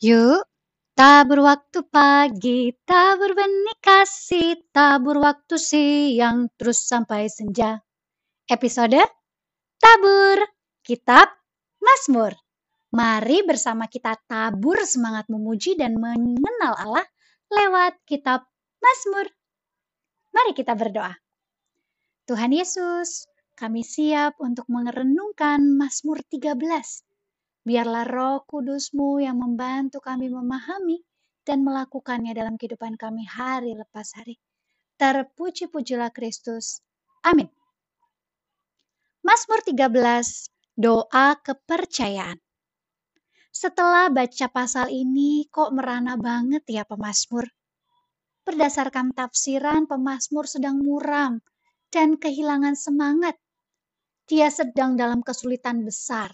Yuk, tabur waktu pagi, tabur benih kasih, tabur waktu siang, terus sampai senja. Episode Tabur Kitab Mazmur. Mari bersama kita tabur semangat memuji dan mengenal Allah lewat kitab Mazmur. Mari kita berdoa. Tuhan Yesus, kami siap untuk merenungkan Mazmur 13. Biarlah roh kudusmu yang membantu kami memahami dan melakukannya dalam kehidupan kami hari lepas hari. Terpuji-pujilah Kristus. Amin. Mazmur 13, doa kepercayaan. Setelah baca pasal ini, kok merana banget ya pemazmur. Berdasarkan tafsiran, pemazmur sedang muram dan kehilangan semangat. Dia sedang dalam kesulitan besar.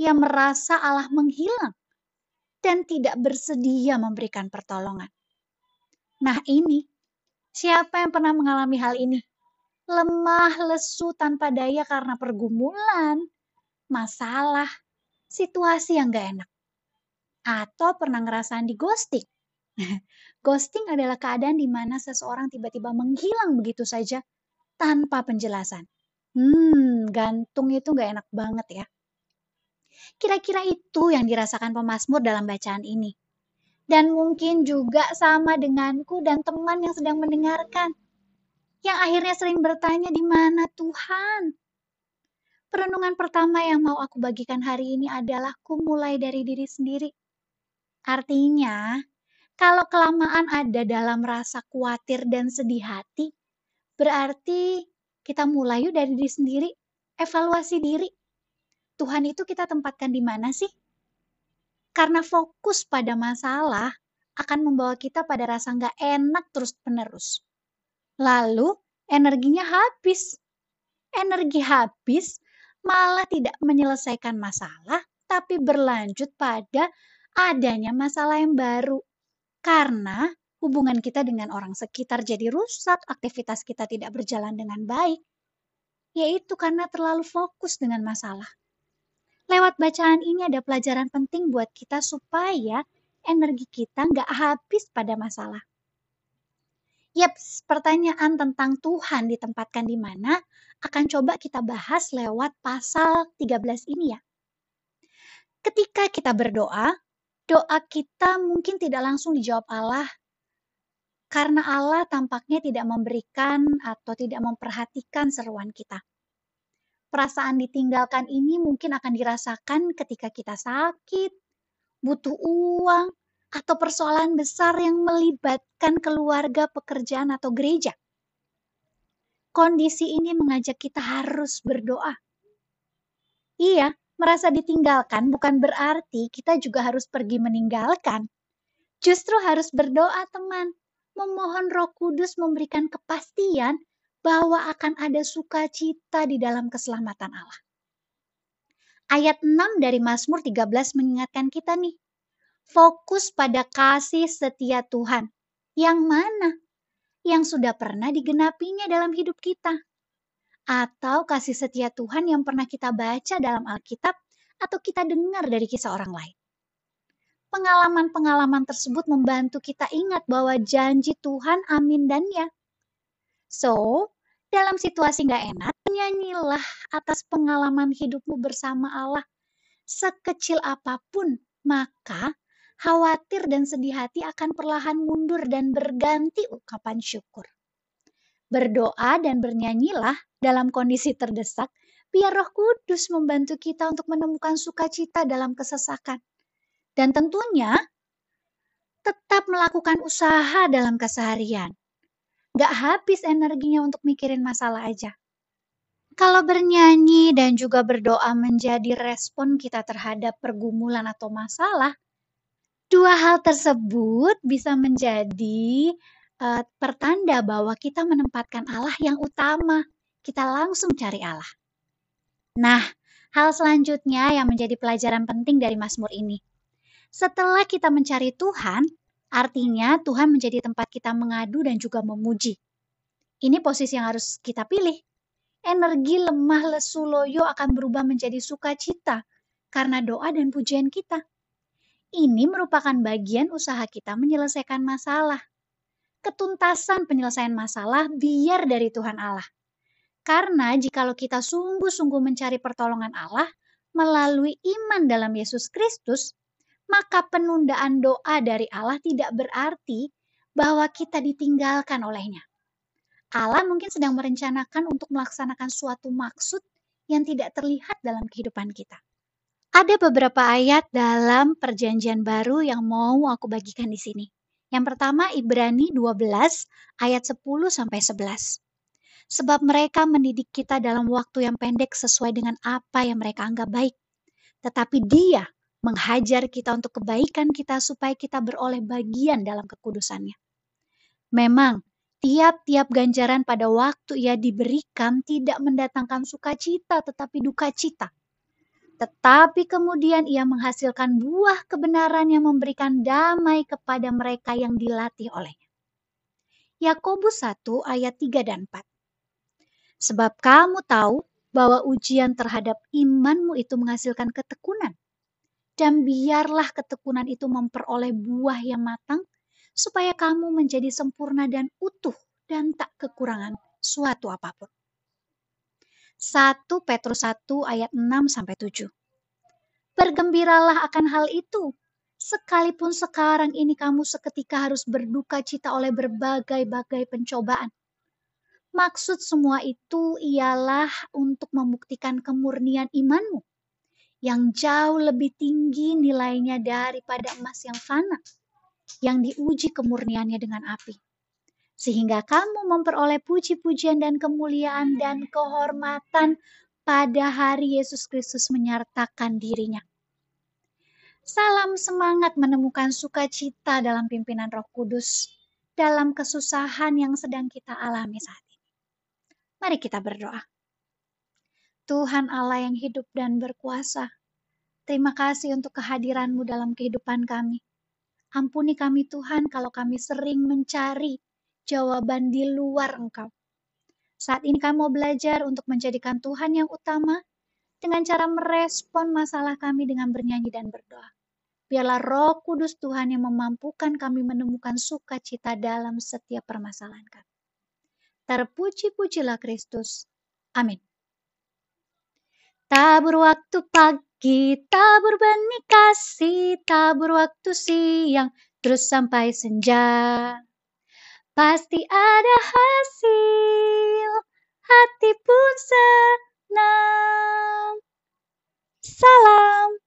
Ia merasa Allah menghilang dan tidak bersedia memberikan pertolongan. Nah ini, siapa yang pernah mengalami hal ini? lemah, lesu, tanpa daya karena pergumulan, masalah, situasi yang gak enak. Atau pernah ngerasain di ghosting. ghosting adalah keadaan di mana seseorang tiba-tiba menghilang begitu saja tanpa penjelasan. Hmm, gantung itu gak enak banget ya. Kira-kira itu yang dirasakan pemazmur dalam bacaan ini. Dan mungkin juga sama denganku dan teman yang sedang mendengarkan yang akhirnya sering bertanya di mana Tuhan. Perenungan pertama yang mau aku bagikan hari ini adalah ku mulai dari diri sendiri. Artinya, kalau kelamaan ada dalam rasa khawatir dan sedih hati, berarti kita mulai dari diri sendiri, evaluasi diri. Tuhan itu kita tempatkan di mana sih? Karena fokus pada masalah akan membawa kita pada rasa nggak enak terus-menerus. Lalu energinya habis. Energi habis malah tidak menyelesaikan masalah, tapi berlanjut pada adanya masalah yang baru. Karena hubungan kita dengan orang sekitar jadi rusak, aktivitas kita tidak berjalan dengan baik. Yaitu karena terlalu fokus dengan masalah. Lewat bacaan ini ada pelajaran penting buat kita supaya energi kita nggak habis pada masalah. Yaps, pertanyaan tentang Tuhan ditempatkan di mana akan coba kita bahas lewat pasal 13 ini ya. Ketika kita berdoa, doa kita mungkin tidak langsung dijawab Allah karena Allah tampaknya tidak memberikan atau tidak memperhatikan seruan kita. Perasaan ditinggalkan ini mungkin akan dirasakan ketika kita sakit, butuh uang, atau persoalan besar yang melibatkan keluarga, pekerjaan, atau gereja. Kondisi ini mengajak kita harus berdoa. Iya, merasa ditinggalkan bukan berarti kita juga harus pergi meninggalkan. Justru harus berdoa, teman. Memohon Roh Kudus memberikan kepastian bahwa akan ada sukacita di dalam keselamatan Allah. Ayat 6 dari Mazmur 13 mengingatkan kita nih, fokus pada kasih setia Tuhan. Yang mana? Yang sudah pernah digenapinya dalam hidup kita. Atau kasih setia Tuhan yang pernah kita baca dalam Alkitab atau kita dengar dari kisah orang lain. Pengalaman-pengalaman tersebut membantu kita ingat bahwa janji Tuhan amin dan ya. So, dalam situasi nggak enak, nyanyilah atas pengalaman hidupmu bersama Allah. Sekecil apa pun, maka khawatir dan sedih hati akan perlahan mundur dan berganti ungkapan syukur. Berdoa dan bernyanyilah dalam kondisi terdesak, biar roh kudus membantu kita untuk menemukan sukacita dalam kesesakan. Dan tentunya, tetap melakukan usaha dalam keseharian. Gak habis energinya untuk mikirin masalah aja. Kalau bernyanyi dan juga berdoa menjadi respon kita terhadap pergumulan atau masalah, Dua hal tersebut bisa menjadi uh, pertanda bahwa kita menempatkan Allah yang utama. Kita langsung cari Allah. Nah, hal selanjutnya yang menjadi pelajaran penting dari Mazmur ini. Setelah kita mencari Tuhan, artinya Tuhan menjadi tempat kita mengadu dan juga memuji. Ini posisi yang harus kita pilih. Energi lemah lesu loyo akan berubah menjadi sukacita karena doa dan pujian kita Ini merupakan bagian usaha kita menyelesaikan masalah. Ketuntasan penyelesaian masalah biar dari Tuhan Allah. Karena jikalau kita sungguh-sungguh mencari pertolongan Allah melalui iman dalam Yesus Kristus, maka penundaan doa dari Allah tidak berarti bahwa kita ditinggalkan olehnya. Allah mungkin sedang merencanakan untuk melaksanakan suatu maksud yang tidak terlihat dalam kehidupan kita. Ada beberapa ayat dalam Perjanjian Baru yang mau aku bagikan di sini. Yang pertama Ibrani 12 ayat 10 sampai 11. Sebab mereka mendidik kita dalam waktu yang pendek sesuai dengan apa yang mereka anggap baik. Tetapi Dia menghajar kita untuk kebaikan kita supaya kita beroleh bagian dalam kekudusannya. Memang tiap-tiap ganjaran pada waktu ia diberikan tidak mendatangkan sukacita tetapi duka cita. Tetapi kemudian ia menghasilkan buah kebenaran yang memberikan damai kepada mereka yang dilatih olehnya. Yakobus 1 ayat 3 dan 4. Sebab kamu tahu bahwa ujian terhadap imanmu itu menghasilkan ketekunan. Dan biarlah ketekunan itu memperoleh buah yang matang, supaya kamu menjadi sempurna dan utuh dan tak kekurangan suatu apa pun. 1 Petrus 1 ayat 6 sampai 7. Bergembiralah akan hal itu, sekalipun sekarang ini kamu seketika harus berduka cita oleh berbagai-bagai pencobaan. Maksud semua itu ialah untuk membuktikan kemurnian imanmu yang jauh lebih tinggi nilainya daripada emas yang fana yang diuji kemurniannya dengan api. Sehingga kamu memperoleh puji-pujian dan kemuliaan dan kehormatan pada hari Yesus Kristus menyertakan dirinya. Salam semangat menemukan sukacita dalam pimpinan Roh Kudus dalam kesusahan yang sedang kita alami saat ini. Mari kita berdoa. Tuhan Allah yang hidup dan berkuasa, terima kasih untuk kehadiranmu dalam kehidupan kami. Ampuni kami Tuhan kalau kami sering mencari jawaban di luar Engkau. Saat ini kami mau belajar untuk menjadikan Tuhan yang utama dengan cara merespon masalah kami dengan bernyanyi dan berdoa. Biarlah roh kudus Tuhan yang memampukan kami menemukan sukacita dalam setiap permasalahan kami. Terpuji-pujilah Kristus. Amin. Tabur waktu pagi kita berbani kasih tabur waktu siang terus sampai senja. Pasti ada hasil, hati pun senang. Salam.